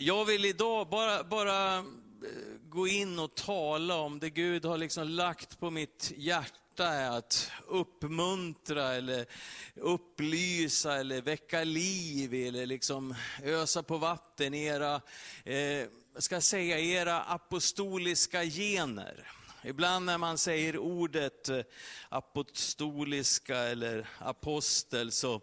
Jag vill idag bara, bara eh, gå in och tala om det Gud har liksom lagt på mitt hjärta är att uppmuntra eller upplysa eller väcka liv eller liksom ösa på vatten i era, eh, ska jag säga, era apostoliska gener. Ibland när man säger ordet eh, apostoliska eller apostel så,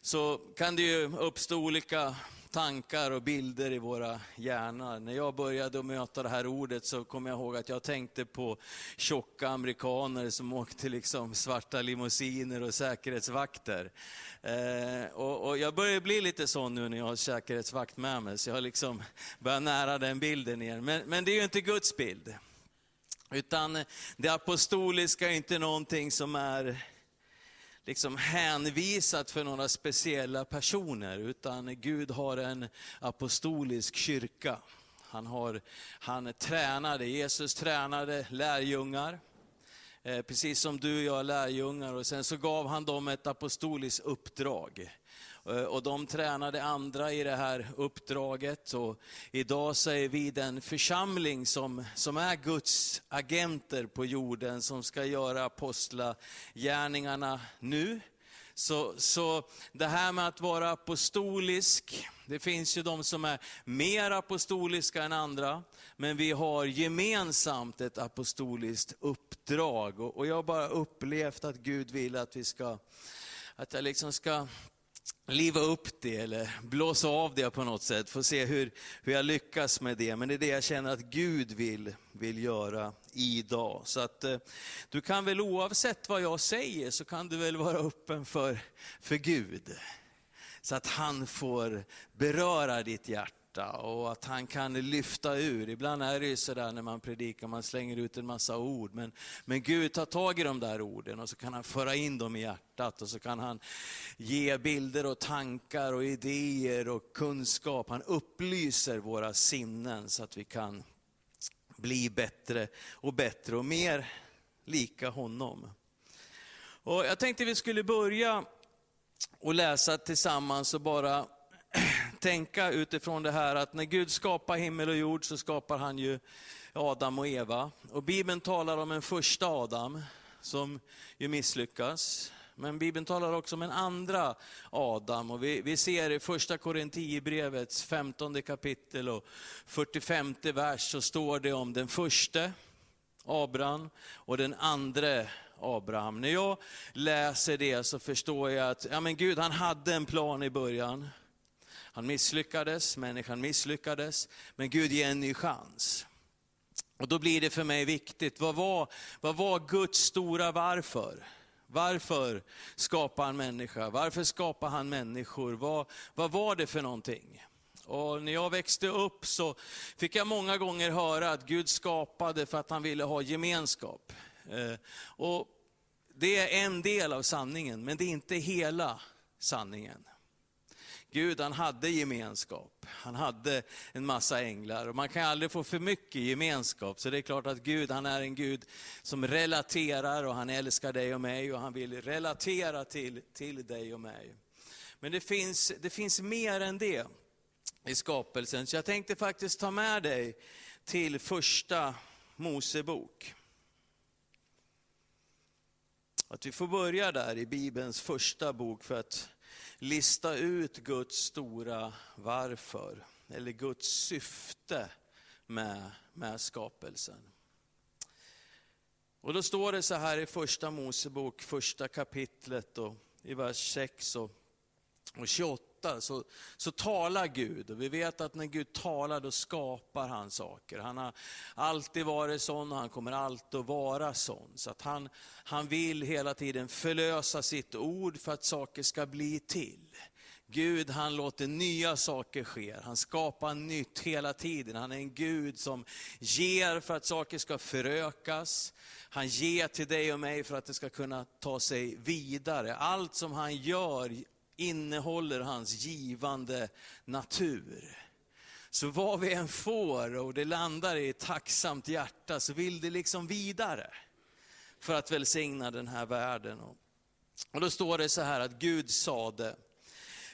så kan det ju uppstå olika tankar och bilder i våra hjärnor. När jag började möta det här ordet så kom jag ihåg att jag tänkte på tjocka amerikaner som åkte liksom svarta limousiner och säkerhetsvakter. Eh, och, och, jag börjar bli lite sån nu när jag har säkerhetsvakt med mig, så jag har liksom börjat nära den bilden igen. Men, men det är ju inte Guds bild. Utan det apostoliska är inte någonting som är liksom hänvisat för några speciella personer, utan Gud har en apostolisk kyrka. Han, har, han tränade, Jesus tränade lärjungar, eh, precis som du och jag är lärjungar, och sen så gav han dem ett apostoliskt uppdrag. Eh, och de tränade andra i det här uppdraget. Och idag så är vi den församling som, som är Guds agenter på jorden, som ska göra apostlagärningarna nu. Så, så det här med att vara apostolisk, det finns ju de som är mer apostoliska än andra, men vi har gemensamt ett apostoliskt uppdrag. Och, och jag har bara upplevt att Gud vill att vi ska, att jag liksom ska liva upp det eller blåsa av det på något sätt, få se hur, hur jag lyckas med det. Men det är det jag känner att Gud vill, vill göra idag. Så att eh, du kan väl oavsett vad jag säger så kan du väl vara öppen för, för Gud. Så att han får beröra ditt hjärta hjärta och att han kan lyfta ur. Ibland är det ju sådär när man predikar, man slänger ut en massa ord. Men, men Gud tar tag i de där orden och så kan han föra in dem i hjärtat och så kan han ge bilder och tankar och idéer och kunskap. Han upplyser våra sinnen så att vi kan bli bättre och bättre och mer lika honom. Och jag tänkte vi skulle börja och läsa tillsammans och bara tänka utifrån det här att när Gud skapar himmel och jord så skapar han ju Adam och Eva. Och Bibeln talar om en första Adam som ju misslyckas. Men Bibeln talar också om en andra Adam. Och vi, vi ser i första Korintierbrevets 15 kapitel och 45 vers så står det om den första Abraham och den andra Abraham. När jag läser det så förstår jag att ja, men Gud han hade en plan i början. Han misslyckades, människan misslyckades, men Gud ger en ny chans. Och då blir det för mig viktigt, vad var, vad var Guds stora varför? Varför skapade han människa? Varför skapade han människor? Vad, vad var det för någonting? Och när jag växte upp så fick jag många gånger höra att Gud skapade för att han ville ha gemenskap. Eh, och det är en del av sanningen, men det är inte hela sanningen. Gud han hade gemenskap, han hade en massa änglar och man kan aldrig få för mycket gemenskap. Så det är klart att Gud han är en Gud som relaterar och han älskar dig och mig och han vill relatera till, till dig och mig. Men det finns, det finns mer än det i skapelsen. Så jag tänkte faktiskt ta med dig till första Mosebok. Att vi får börja där i Bibelns första bok för att lista ut Guds stora varför, eller Guds syfte med, med skapelsen. Och då står det så här i första Mosebok, första kapitlet och i vers 6 och, och 28 8 så, så talar Gud. Och vi vet att när Gud talar då skapar han saker. Han har alltid varit sån och han kommer alltid att vara sån. Så att han, han vill hela tiden förlösa sitt ord för att saker ska bli till. Gud han låter nya saker ske, han skapar nytt hela tiden. Han är en Gud som ger för att saker ska förökas. Han ger till dig och mig för att det ska kunna ta sig vidare. Allt som han gör innehåller hans givande natur. Så vad vi än får och det landar i ett tacksamt hjärta så vill det liksom vidare för att välsigna den här världen. Och då står det så här att Gud sade,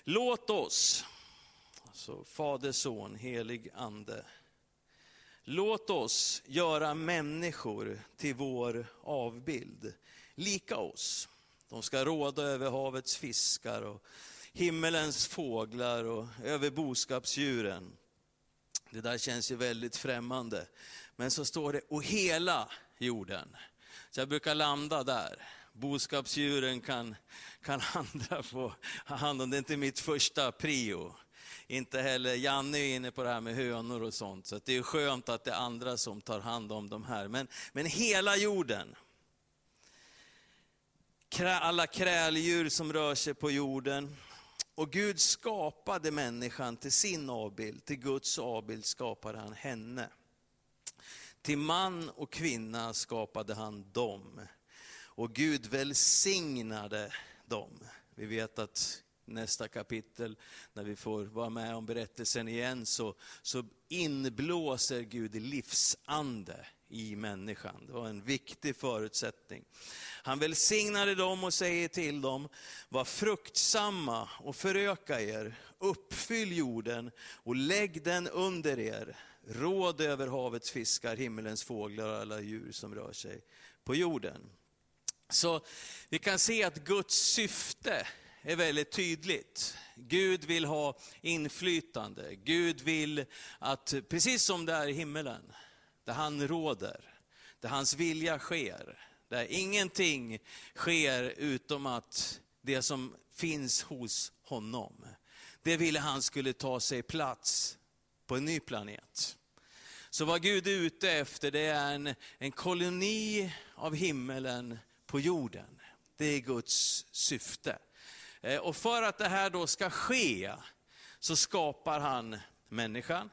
låt oss, alltså Fader, Son, helig Ande. Låt oss göra människor till vår avbild, lika oss. De ska råda över havets fiskar och himmelens fåglar och över boskapsdjuren. Det där känns ju väldigt främmande. Men så står det, och hela jorden. Så jag brukar landa där. Boskapsdjuren kan, kan andra få hand om, det är inte mitt första prio. Inte heller Janne är inne på det här med hönor och sånt, så det är skönt att det är andra som tar hand om de här. Men, men hela jorden, alla kräldjur som rör sig på jorden. Och Gud skapade människan till sin avbild, till Guds avbild skapade han henne. Till man och kvinna skapade han dem. Och Gud välsignade dem. Vi vet att nästa kapitel, när vi får vara med om berättelsen igen, så, så inblåser Gud livsande i människan. Det var en viktig förutsättning. Han välsignade dem och säger till dem, var fruktsamma och föröka er, uppfyll jorden och lägg den under er. Råd över havets fiskar, himmelens fåglar och alla djur som rör sig på jorden. Så vi kan se att Guds syfte är väldigt tydligt. Gud vill ha inflytande. Gud vill att, precis som det är i himmelen, där han råder, där hans vilja sker, där ingenting sker utom att det som finns hos honom, det ville han skulle ta sig plats på en ny planet. Så vad Gud är ute efter, det är en, en koloni av himmelen på jorden. Det är Guds syfte. Eh, och för att det här då ska ske, så skapar han människan.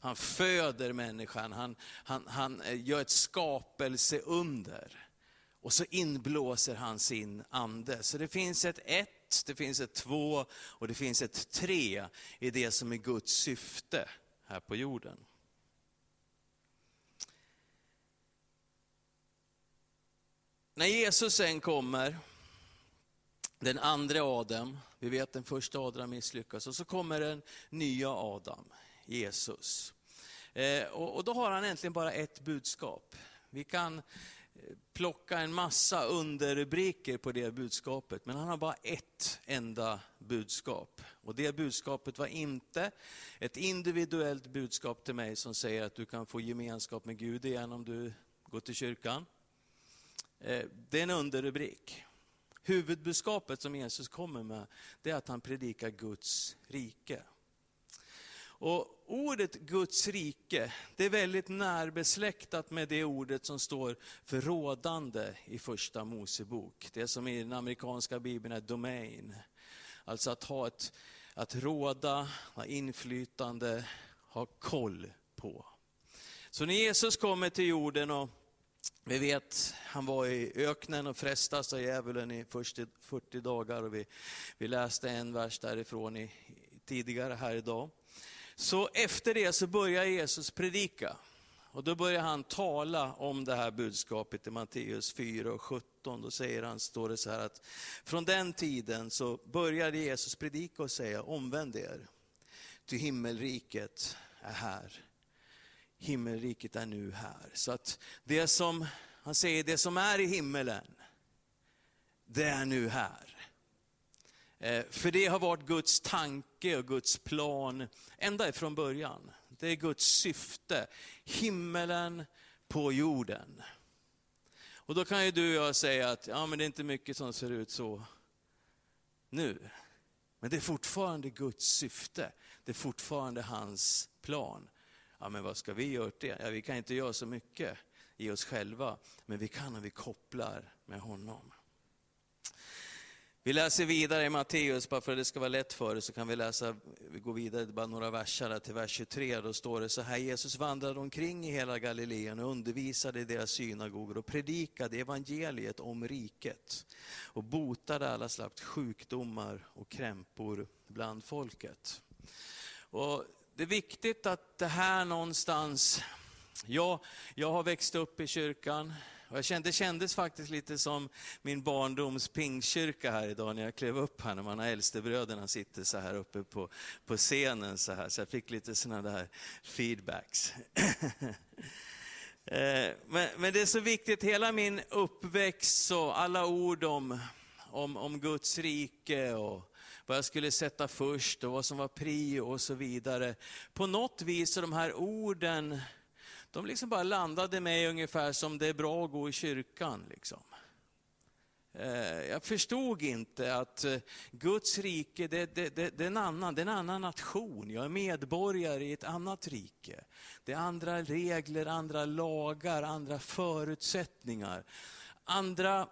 Han föder människan, han, han, han eh, gör ett skapelseunder. Och så inblåser han sin ande. Så det finns ett ett, det finns ett två och det finns ett tre i det som är Guds syfte här på jorden. När Jesus sen kommer, den andra Adam, vi vet den första Adam misslyckas, och så kommer den nya Adam, Jesus. Eh, och, då har han egentligen bara ett budskap. Vi kan eh, plocka en massa underrubriker på det budskapet, men han har bara ett enda budskap. Och det budskapet var inte ett individuellt budskap till mig som säger att du kan få gemenskap med Gud igen om du går till kyrkan. Eh, det är en underrubrik. Huvudbudskapet som Jesus kommer med, det är att han predikar Guds rike. Och ordet Guds rike, det är väldigt närbesläktat med det ordet som står för rådande i första Mosebok. Det som i den amerikanska bibeln är domain. Alltså att ha ett, att råda, ha inflytande, ha koll på. Så när Jesus kommer till jorden och vi vet, han var i öknen och frestas av djävulen i 40 dagar. Och vi, vi läste en vers därifrån i, tidigare här idag. Så efter det så börjar Jesus predika. Och då börjar han tala om det här budskapet i Matteus 4 och 17. Då säger han, står det så här att från den tiden så började Jesus predika och säga, omvänd er, ty himmelriket är här himmelriket är nu här. Så att det som, han säger, det som är i himmelen, det är nu här. Eh, för det har varit Guds tanke och Guds plan ända ifrån början. Det är Guds syfte, himmelen på jorden. Och då kan ju du och jag säga att ja, men det är inte mycket som ser ut så nu. Men det är fortfarande Guds syfte, det är fortfarande hans plan. Ja, men vad ska vi göra åt det? Ja, vi kan inte göra så mycket i oss själva, men vi kan om vi kopplar med honom. Vi läser vidare i Matteus, bara för att det ska vara lätt för er, så kan vi läsa, vi går vidare bara några verser till vers 23. Då står det så här, Jesus vandrade omkring i hela Galileen och undervisade i deras synagogor och predikade evangeliet om riket och botade alla slags sjukdomar och krämpor bland folket. Och det är viktigt att det här någonstans, jag, jag har växt upp i kyrkan, Och jag kände, det kändes faktiskt lite som min barndoms pingkyrka här idag när jag klev upp här, när man har äldstebröderna sitter så här uppe på, på scenen så här. Så jag fick lite sådana där feedbacks. Eh, men, men, det är så viktigt, hela min uppväxt och alla ord om, om, om Guds rike och vad jag skulle sätta först och vad som var prio och så vidare. På något vis så de här orden de liksom bara landade mig ungefär som det är bra att gå i kyrkan. Liksom. Eh, jag förstod inte att eh, Guds rike, det, det, det, det, är en annan, det är en annan nation. Jag är medborgare i ett annat rike. Det är andra regler, andra lagar, andra förutsättningar. Andra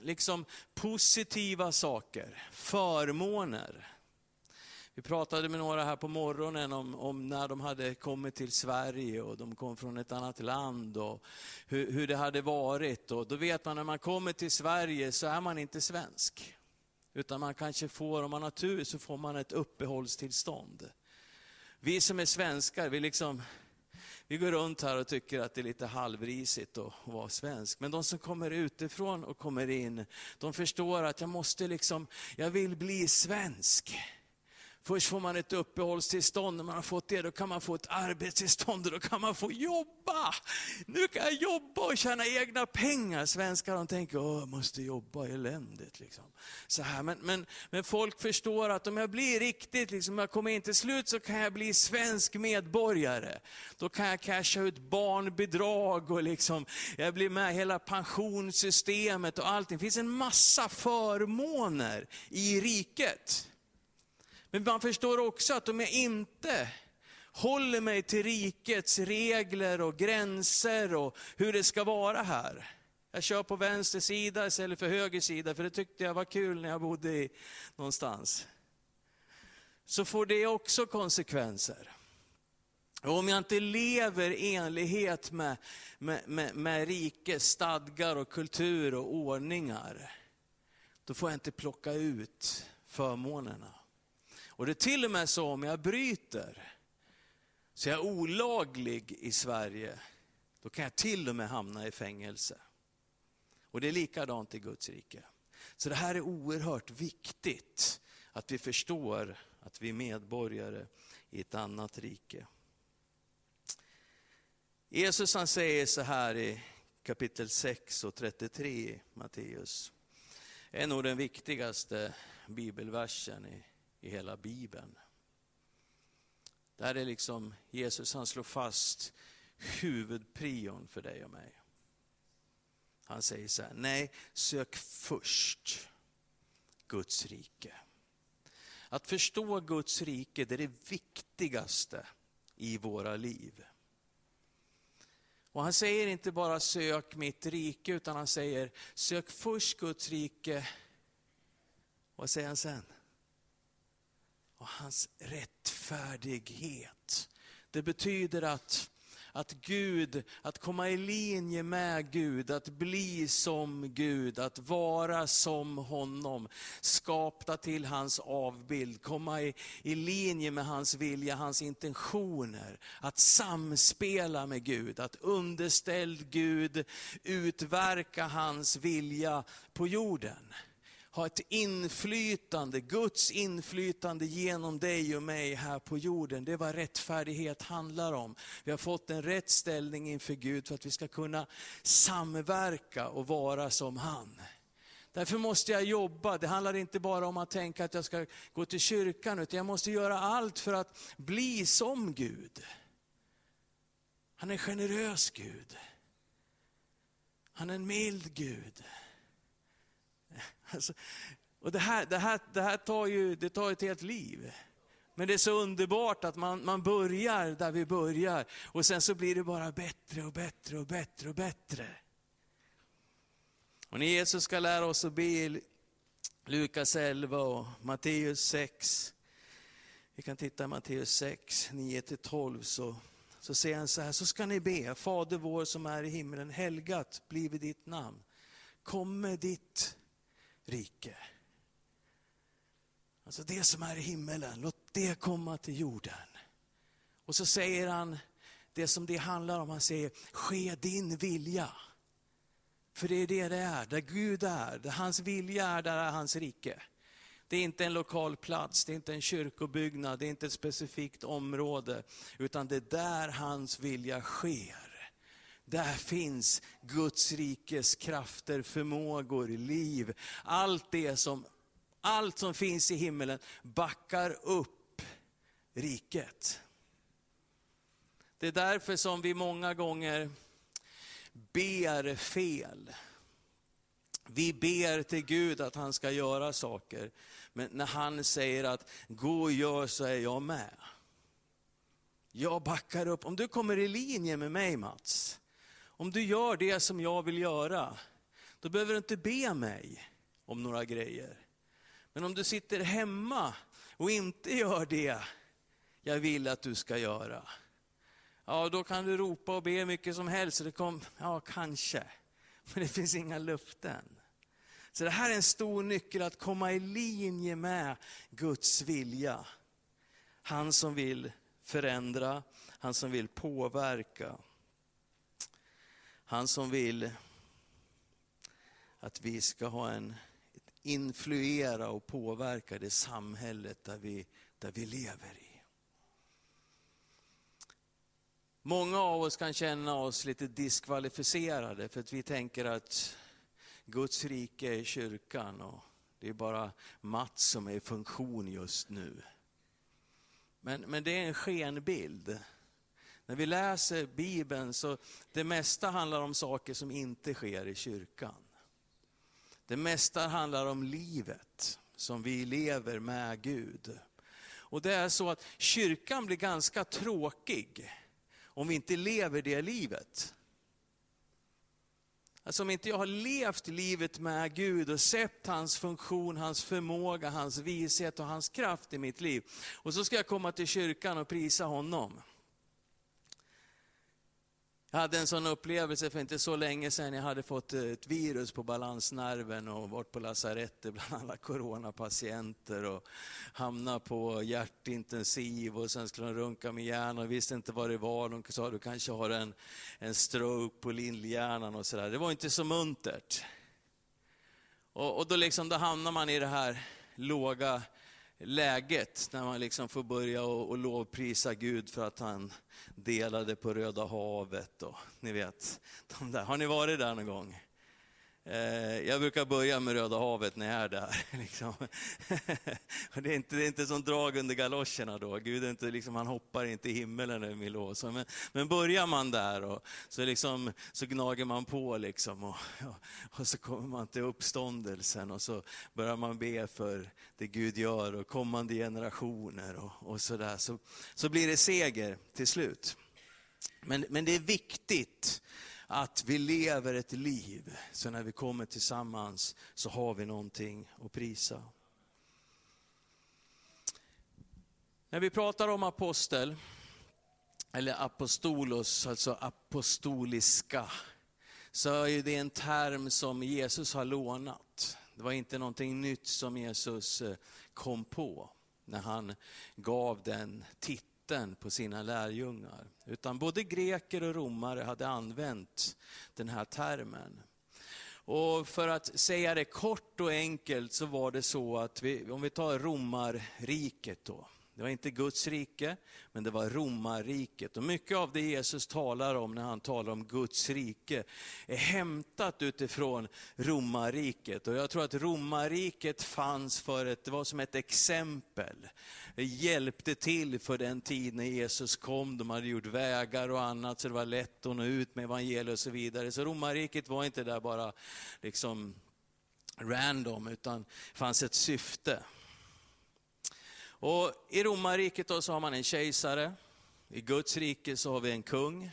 liksom, positiva saker, förmåner. Vi pratade med några här på morgonen om, om, när de hade kommit till Sverige och de kom från ett annat land och hur, hur, det hade varit. Och då vet man när man kommer till Sverige så är man inte svensk. Utan man kanske får, om man har tur, så får man ett uppehållstillstånd. Vi som är svenskar, vi, liksom, vi går runt här och tycker att det är lite halvrisigt att vara svensk. Men de som kommer utifrån och kommer in, de förstår att jag måste liksom, jag vill bli svensk. Först får man ett uppehållstillstånd, när man har fått det, då kan man få ett arbetstillstånd och då kan man få jobba. Nu kan jag jobba och tjäna egna pengar. Svenskar de tänker, Åh, jag måste jobba eländigt. Liksom. Så här. Men, men, men folk förstår att om jag blir riktigt, liksom, om jag kommer in till slut så kan jag bli svensk medborgare. Då kan jag casha ut barnbidrag och liksom, jag blir med i hela pensionssystemet och allting. Det finns en massa förmåner i riket. Men man förstår också att om jag inte håller mig till rikets regler och gränser och hur det ska vara här. Jag kör på vänster sida istället för höger sida, för det tyckte jag var kul när jag bodde i, någonstans. Så får det också konsekvenser. Och om jag inte lever i enlighet med, med, med, med rikets stadgar och kultur och ordningar, då får jag inte plocka ut förmånerna. Och det är till och med så om jag bryter, så jag är olaglig i Sverige, då kan jag till och med hamna i fängelse. Och det är likadant i Guds rike. Så det här är oerhört viktigt, att vi förstår att vi är medborgare i ett annat rike. Jesus han säger så här i kapitel 6 och 33 i Matteus. är nog den viktigaste bibelversen i i hela Bibeln. Där är liksom Jesus, han slår fast huvudprion för dig och mig. Han säger så här, nej, sök först Guds rike. Att förstå Guds rike, det är det viktigaste i våra liv. Och han säger inte bara sök mitt rike, utan han säger sök först Guds rike. Vad säger han sen? Och hans rättfärdighet. Det betyder att, att Gud, att komma i linje med Gud, att bli som Gud, att vara som honom. Skapta till hans avbild, komma i, i linje med hans vilja, hans intentioner. Att samspela med Gud, att underställd Gud utverka hans vilja på jorden ha ett inflytande, Guds inflytande genom dig och mig här på jorden. Det är vad rättfärdighet handlar om. Vi har fått en rätt ställning inför Gud för att vi ska kunna samverka och vara som han. Därför måste jag jobba. Det handlar inte bara om att tänka att jag ska gå till kyrkan, utan jag måste göra allt för att bli som Gud. Han är en generös Gud. Han är en mild Gud. Alltså, och det här, det här, det här tar, ju, det tar ett helt liv. Men det är så underbart att man, man börjar där vi börjar och sen så blir det bara bättre och bättre och bättre och bättre. Och när Jesus ska lära oss att be i Lukas 11 och Matteus 6, vi kan titta i Matteus 6, 9-12, så, så säger han så här, så ska ni be, Fader vår som är i himlen, helgat blive ditt namn. Komme ditt rike. Alltså det som är i himmelen, låt det komma till jorden. Och så säger han det som det handlar om, han säger, ske din vilja. För det är det det är, där Gud är, där hans vilja är, där är hans rike. Det är inte en lokal plats, det är inte en kyrkobyggnad, det är inte ett specifikt område, utan det är där hans vilja sker. Där finns Guds rikes krafter, förmågor, liv. Allt det som, allt som finns i himmelen backar upp riket. Det är därför som vi många gånger ber fel. Vi ber till Gud att han ska göra saker, men när han säger att gå och gör så är jag med. Jag backar upp. Om du kommer i linje med mig Mats, om du gör det som jag vill göra, då behöver du inte be mig om några grejer. Men om du sitter hemma och inte gör det jag vill att du ska göra, ja då kan du ropa och be mycket som helst. Det kom, ja, kanske. Men det finns inga luften. Så det här är en stor nyckel att komma i linje med Guds vilja. Han som vill förändra, han som vill påverka. Han som vill att vi ska ha en influera och påverka det samhället där vi, där vi lever i. Många av oss kan känna oss lite diskvalificerade för att vi tänker att Guds rike är kyrkan och det är bara Mats som är i funktion just nu. Men, men det är en skenbild. När vi läser Bibeln så det mesta handlar om saker som inte sker i kyrkan. Det mesta handlar om livet som vi lever med Gud. Och det är så att kyrkan blir ganska tråkig om vi inte lever det livet. Alltså om inte jag har levt livet med Gud och sett hans funktion, hans förmåga, hans vishet och hans kraft i mitt liv. Och så ska jag komma till kyrkan och prisa honom. Jag hade en sån upplevelse för inte så länge sedan. Jag hade fått eh, ett virus på balansnerven och varit på lasarettet bland alla coronapatienter och hamnat på hjärtintensiv och sen skulle de runka min hjärna och visste inte vad det var. De sa du kanske har en, en stroke på lillhjärnan och sådär. Det var inte så muntert. Och, och då, liksom, då hamnar man i det här låga läget när man liksom får börja och, och lovprisa Gud för att han delade på Röda havet och ni vet, de där. Har ni varit där någon gång? Eh, jag brukar börja med Röda havet när jag är där. Liksom. det, är inte, det är inte som drag under galoscherna då. Gud är inte, liksom, han hoppar inte i himmelen över Milos. Men, men börjar man där och så, liksom, så gnager man på liksom, och, och, och, så kommer man till uppståndelsen och så börjar man be för det Gud gör och kommande generationer och, och så där. Så, så blir det seger till slut. Men, men det är viktigt att vi lever ett liv, så när vi kommer tillsammans så har vi någonting att prisa. När vi pratar om apostel, eller apostolos, alltså apostoliska, så är det en term som Jesus har lånat. Det var inte någonting nytt som Jesus eh, kom på när han gav den titeln vatten på sina lärjungar. Utan både greker och romare hade använt den här termen. Och för att säga det kort och enkelt så var det så att vi, om vi tar romarriket då. Det var inte Guds rike, men det var romarriket. Och mycket av det Jesus talar om när han talar om Guds rike är hämtat utifrån romarriket. Och jag tror att romarriket fanns för ett, det var som ett exempel. Det hjälpte till för den tid när Jesus kom. De hade gjort vägar och annat så det var lätt att nå ut med evangeliet och så vidare. Så romarriket var inte där bara liksom random, utan det fanns ett syfte. Och I romarriket så har man en kejsare, i Guds rike så har vi en kung.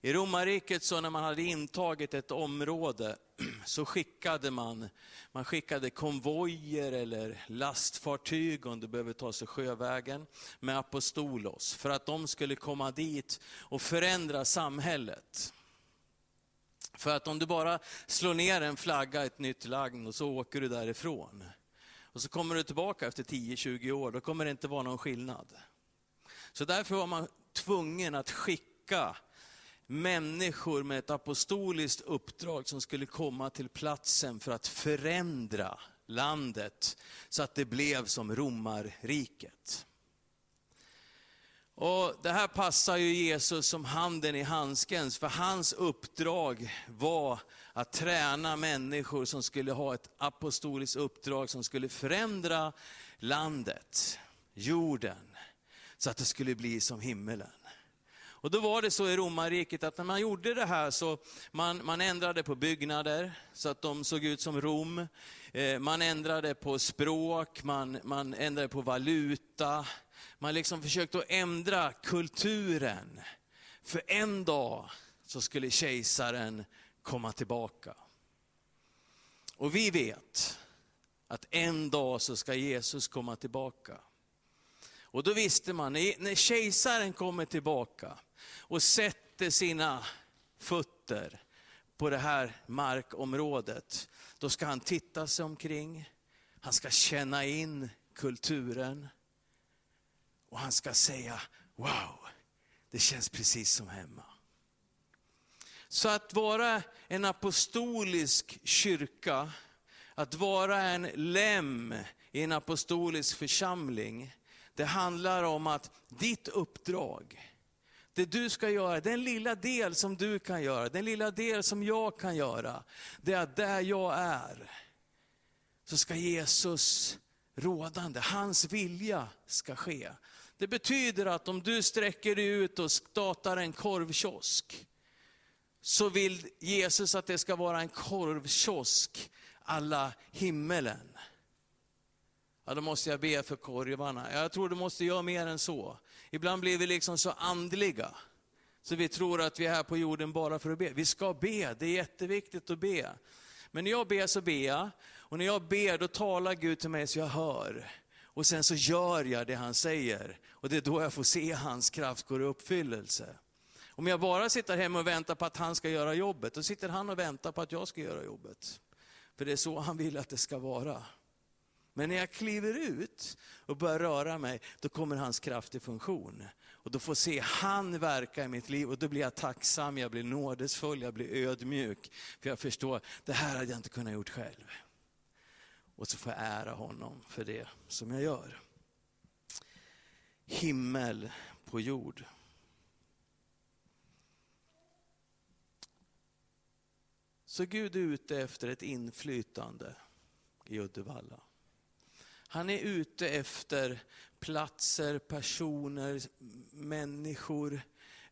I romarriket så när man hade intagit ett område så skickade man, man skickade konvojer eller lastfartyg om det behöver ta sig sjövägen med apostolos för att de skulle komma dit och förändra samhället. För att om du bara slår ner en flagga, ett nytt lagn och så åker du därifrån och så kommer du tillbaka efter 10-20 år, då kommer det inte vara någon skillnad. Så därför var man tvungen att skicka människor med ett apostoliskt uppdrag som skulle komma till platsen för att förändra landet så att det blev som romarriket. Och Det här passar ju Jesus som handen i handsken, för hans uppdrag var att träna människor som skulle ha ett apostoliskt uppdrag som skulle förändra landet, jorden, så att det skulle bli som himmelen. Och då var det så i romarriket att när man gjorde det här så man, man ändrade på byggnader så att de såg ut som Rom. Eh, man ändrade på språk, man, man ändrade på valuta. Man liksom försökte att ändra kulturen. För en dag så skulle kejsaren komma tillbaka. Och vi vet att en dag så ska Jesus komma tillbaka. Och då visste man, när kejsaren kommer tillbaka och sätter sina fötter på det här markområdet, då ska han titta sig omkring, han ska känna in kulturen och han ska säga, wow, det känns precis som hemma. Så att vara en apostolisk kyrka, att vara en lem i en apostolisk församling, det handlar om att ditt uppdrag, det du ska göra, den lilla del som du kan göra, den lilla del som jag kan göra, det är att där jag är, så ska Jesus rådande, hans vilja ska ske. Det betyder att om du sträcker dig ut och startar en korvkiosk, så vill Jesus att det ska vara en korvkiosk alla himmelen. Ja, då måste jag be för korvarna. Jag tror du måste göra mer än så. Ibland blir vi liksom så andliga, så vi tror att vi är här på jorden bara för att be. Vi ska be, det är jätteviktigt att be. Men när jag ber så ber jag, och när jag ber då talar Gud till mig så jag hör. Och sen så gör jag det han säger. Och det är då jag får se hans kraft gå i uppfyllelse. Om jag bara sitter hemma och väntar på att han ska göra jobbet, då sitter han och väntar på att jag ska göra jobbet. För det är så han vill att det ska vara. Men när jag kliver ut och börjar röra mig, då kommer hans kraft i funktion. Och då får se han verka i mitt liv och då blir jag tacksam, jag blir nådesfull, jag blir ödmjuk. För jag förstår, det här hade jag inte kunnat gjort själv. Och så får jag ära honom för det som jag gör. Himmel på jord. Så Gud är ute efter ett inflytande i Uddevalla. Han är ute efter platser, personer, människor,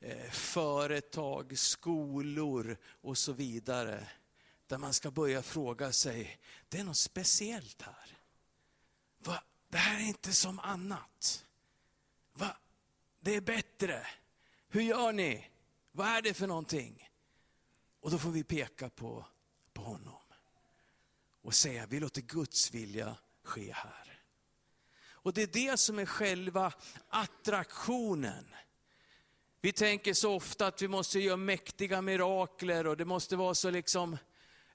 eh, företag, skolor och så vidare. Där man ska börja fråga sig, det är något speciellt här. Va? Det här är inte som annat. Va? Det är bättre. Hur gör ni? Vad är det för någonting? Och då får vi peka på, på honom. Och säga, vi låter Guds vilja ske här. Och det är det som är själva attraktionen. Vi tänker så ofta att vi måste göra mäktiga mirakler och det måste vara så liksom,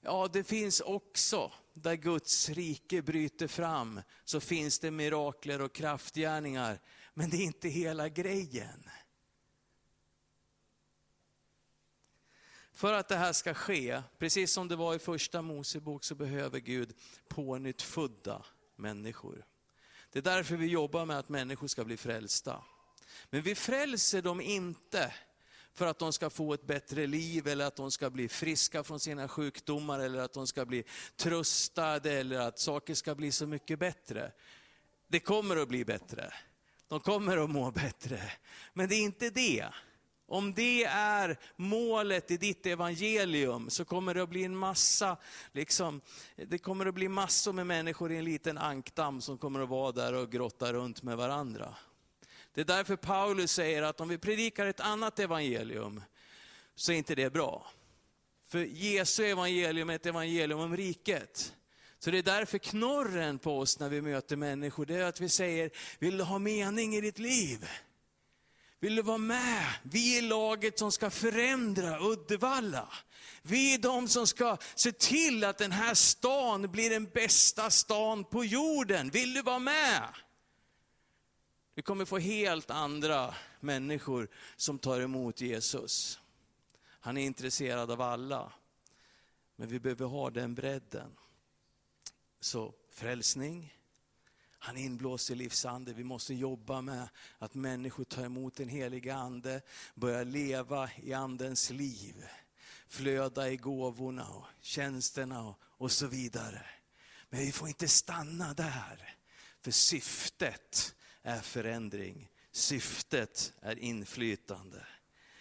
ja det finns också, där Guds rike bryter fram, så finns det mirakler och kraftgärningar. Men det är inte hela grejen. För att det här ska ske, precis som det var i första Mosebok, så behöver Gud pånyttfödda människor. Det är därför vi jobbar med att människor ska bli frälsta. Men vi frälser dem inte för att de ska få ett bättre liv, eller att de ska bli friska från sina sjukdomar, eller att de ska bli tröstade, eller att saker ska bli så mycket bättre. Det kommer att bli bättre. De kommer att må bättre. Men det är inte det. Om det är målet i ditt evangelium så kommer det att bli en massa, liksom, det kommer att bli massor med människor i en liten ankdamm som kommer att vara där och grotta runt med varandra. Det är därför Paulus säger att om vi predikar ett annat evangelium så är inte det bra. För Jesu evangelium är ett evangelium om riket. Så det är därför knorren på oss när vi möter människor, det är att vi säger, vill du ha mening i ditt liv? Vill du vara med? Vi är laget som ska förändra Uddevalla. Vi är de som ska se till att den här stan blir den bästa stan på jorden. Vill du vara med? Vi kommer få helt andra människor som tar emot Jesus. Han är intresserad av alla. Men vi behöver ha den bredden. Så frälsning, han är inblåst i livsande. Vi måste jobba med att människor tar emot den heliga Ande, börjar leva i Andens liv. Flöda i gåvorna och tjänsterna och, och så vidare. Men vi får inte stanna där. För syftet är förändring. Syftet är inflytande.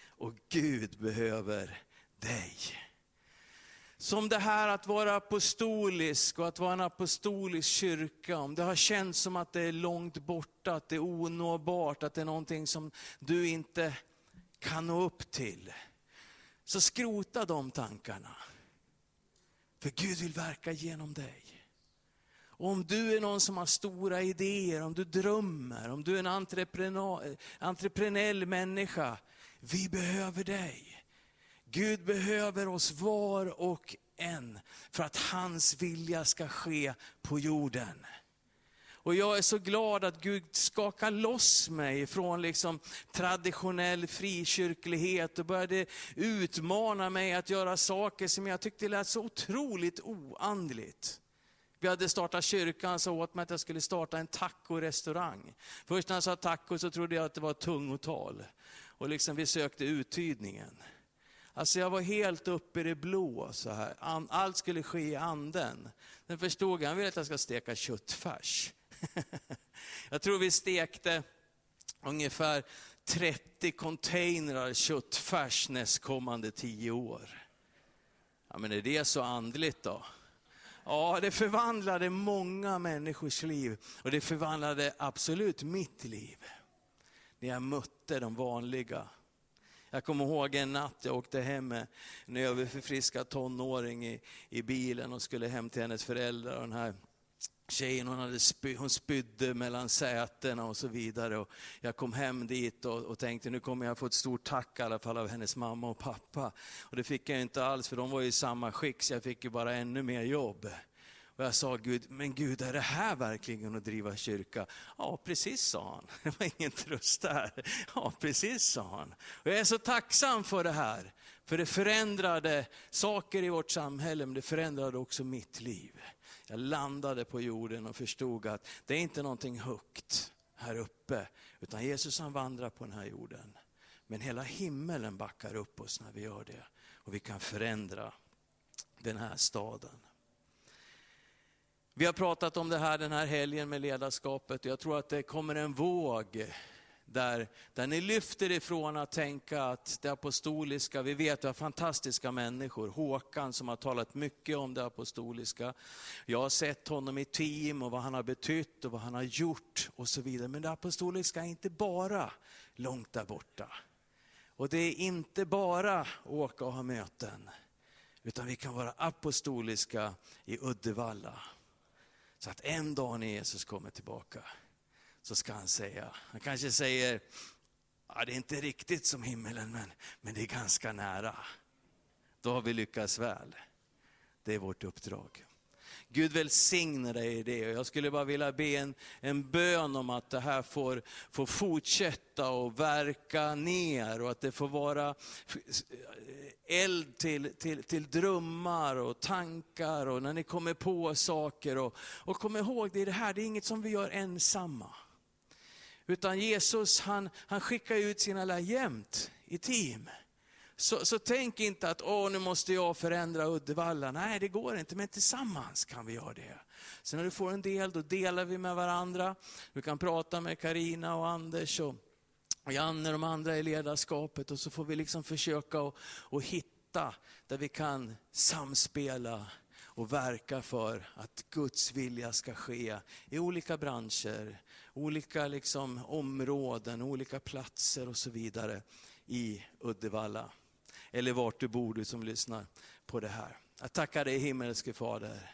Och Gud behöver dig. Som det här att vara apostolisk och att vara en apostolisk kyrka, om det har känts som att det är långt borta, att det är onåbart, att det är någonting som du inte kan nå upp till. Så skrota de tankarna. För Gud vill verka genom dig. Och om du är någon som har stora idéer, om du drömmer, om du är en entreprenell människa, vi behöver dig. Gud behöver oss var och en för att hans vilja ska ske på jorden. Och jag är så glad att Gud skakar loss mig från liksom traditionell frikyrklighet och började utmana mig att göra saker som jag tyckte lät så otroligt oandligt. Vi hade startat kyrkan, så åt mig att jag skulle starta en taco-restaurang. Först när jag sa taco så trodde jag att det var tungotal. Och liksom vi sökte uttydningen. Alltså jag var helt uppe i det blå. Så här. Allt skulle ske i anden. Sen förstod jag, han vill att jag ska steka köttfärs. jag tror vi stekte ungefär 30 containrar köttfärs nästkommande tio år. Ja, men är det så andligt då? Ja, det förvandlade många människors liv och det förvandlade absolut mitt liv. När jag mötte de vanliga jag kommer ihåg en natt jag åkte hem med en överförfriskad tonåring i, i bilen och skulle hem till hennes föräldrar. Och den här tjejen hon, hade spy, hon spydde mellan sätena och så vidare. Och jag kom hem dit och, och, tänkte nu kommer jag få ett stort tack i alla fall av hennes mamma och pappa. Och det fick jag inte alls för de var i samma skick så jag fick ju bara ännu mer jobb. Och jag sa Gud, men Gud är det här verkligen att driva kyrka? Ja precis sa han, det var ingen tröst där. Ja precis sa han. Och jag är så tacksam för det här, för det förändrade saker i vårt samhälle, men det förändrade också mitt liv. Jag landade på jorden och förstod att det är inte någonting högt här uppe, utan Jesus han vandrar på den här jorden. Men hela himmelen backar upp oss när vi gör det. Och vi kan förändra den här staden. Vi har pratat om det här den här helgen med ledarskapet och jag tror att det kommer en våg där, där ni lyfter ifrån att tänka att det apostoliska, vi vet att vi har fantastiska människor. Håkan som har talat mycket om det apostoliska. Jag har sett honom i team och vad han har betytt och vad han har gjort och så vidare. Men det apostoliska är inte bara långt där borta. Och det är inte bara åka och ha möten. Utan vi kan vara apostoliska i Uddevalla. Så att en dag när Jesus kommer tillbaka så ska han säga, han kanske säger, ja, det är inte riktigt som himmelen men, men det är ganska nära. Då har vi lyckats väl. Det är vårt uppdrag. Gud välsigne dig i det. Jag skulle bara vilja be en, en bön om att det här får, får fortsätta och verka ner och att det får vara eld till, till, till drömmar och tankar och när ni kommer på saker. Och, och kom ihåg, det, är det här det är inget som vi gör ensamma. Utan Jesus han, han skickar ut sina lär jämt i team. Så, så tänk inte att Åh, nu måste jag förändra Uddevalla. Nej, det går inte, men tillsammans kan vi göra det. Så när du får en del, då delar vi med varandra. Du kan prata med Karina och Anders och Janne och de andra i ledarskapet och så får vi liksom försöka och, att hitta där vi kan samspela och verka för att Guds vilja ska ske i olika branscher, olika liksom områden, olika platser och så vidare i Uddevalla eller vart du bor, du som lyssnar på det här. Jag tackar dig himmelske Fader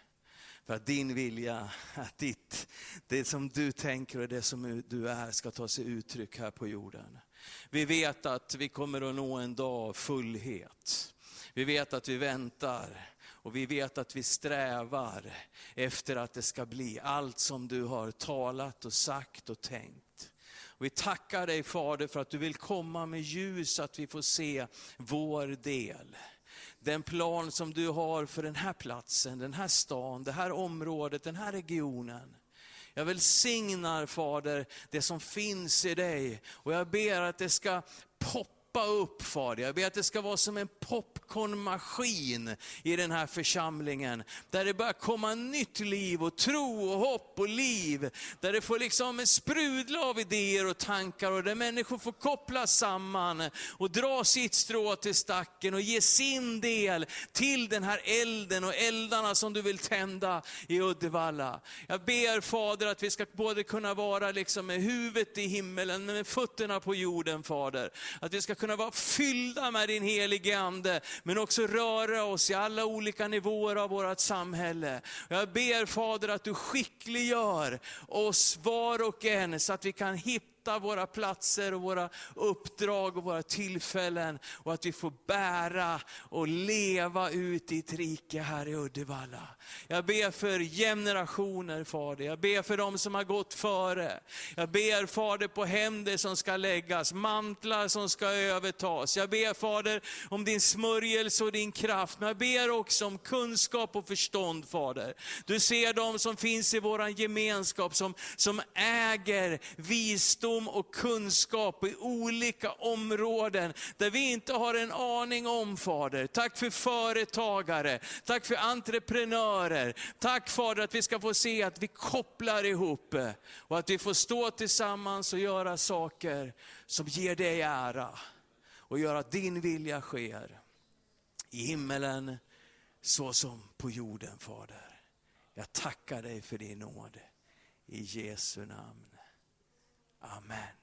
för att din vilja, att ditt, det som du tänker och det som du är ska ta sig uttryck här på jorden. Vi vet att vi kommer att nå en dag av fullhet. Vi vet att vi väntar och vi vet att vi strävar efter att det ska bli allt som du har talat och sagt och tänkt. Vi tackar dig Fader för att du vill komma med ljus så att vi får se vår del. Den plan som du har för den här platsen, den här stan, det här området, den här regionen. Jag välsignar Fader det som finns i dig och jag ber att det ska poppa upp Fader. Jag ber att det ska vara som en popcornmaskin i den här församlingen. Där det börjar komma nytt liv och tro och hopp och liv. Där det får liksom sprudla av idéer och tankar och där människor får kopplas samman och dra sitt strå till stacken och ge sin del till den här elden och eldarna som du vill tända i Uddevalla. Jag ber Fader att vi ska både kunna vara liksom med huvudet i himmelen, men med fötterna på jorden Fader. Att vi ska kunna vara fyllda med din helige Ande, men också röra oss i alla olika nivåer av vårt samhälle. Jag ber Fader att du skickliggör oss var och en så att vi kan hitta hitta våra platser och våra uppdrag och våra tillfällen. Och att vi får bära och leva ut ditt rike här i Uddevalla. Jag ber för generationer Fader, jag ber för de som har gått före. Jag ber Fader på händer som ska läggas, mantlar som ska övertas. Jag ber Fader om din smörjelse och din kraft, men jag ber också om kunskap och förstånd Fader. Du ser de som finns i vår gemenskap som, som äger visdom visdom och kunskap i olika områden där vi inte har en aning om Fader. Tack för företagare, tack för entreprenörer. Tack Fader att vi ska få se att vi kopplar ihop och att vi får stå tillsammans och göra saker som ger dig ära och gör att din vilja sker i himmelen så som på jorden Fader. Jag tackar dig för din nåd. I Jesu namn. Amen.